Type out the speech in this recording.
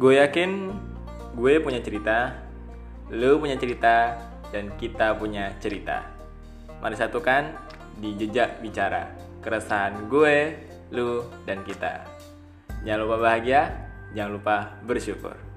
Gue yakin gue punya cerita, lu punya cerita, dan kita punya cerita. Mari satukan di jejak bicara. Keresahan gue, lu, dan kita. Jangan lupa bahagia, jangan lupa bersyukur.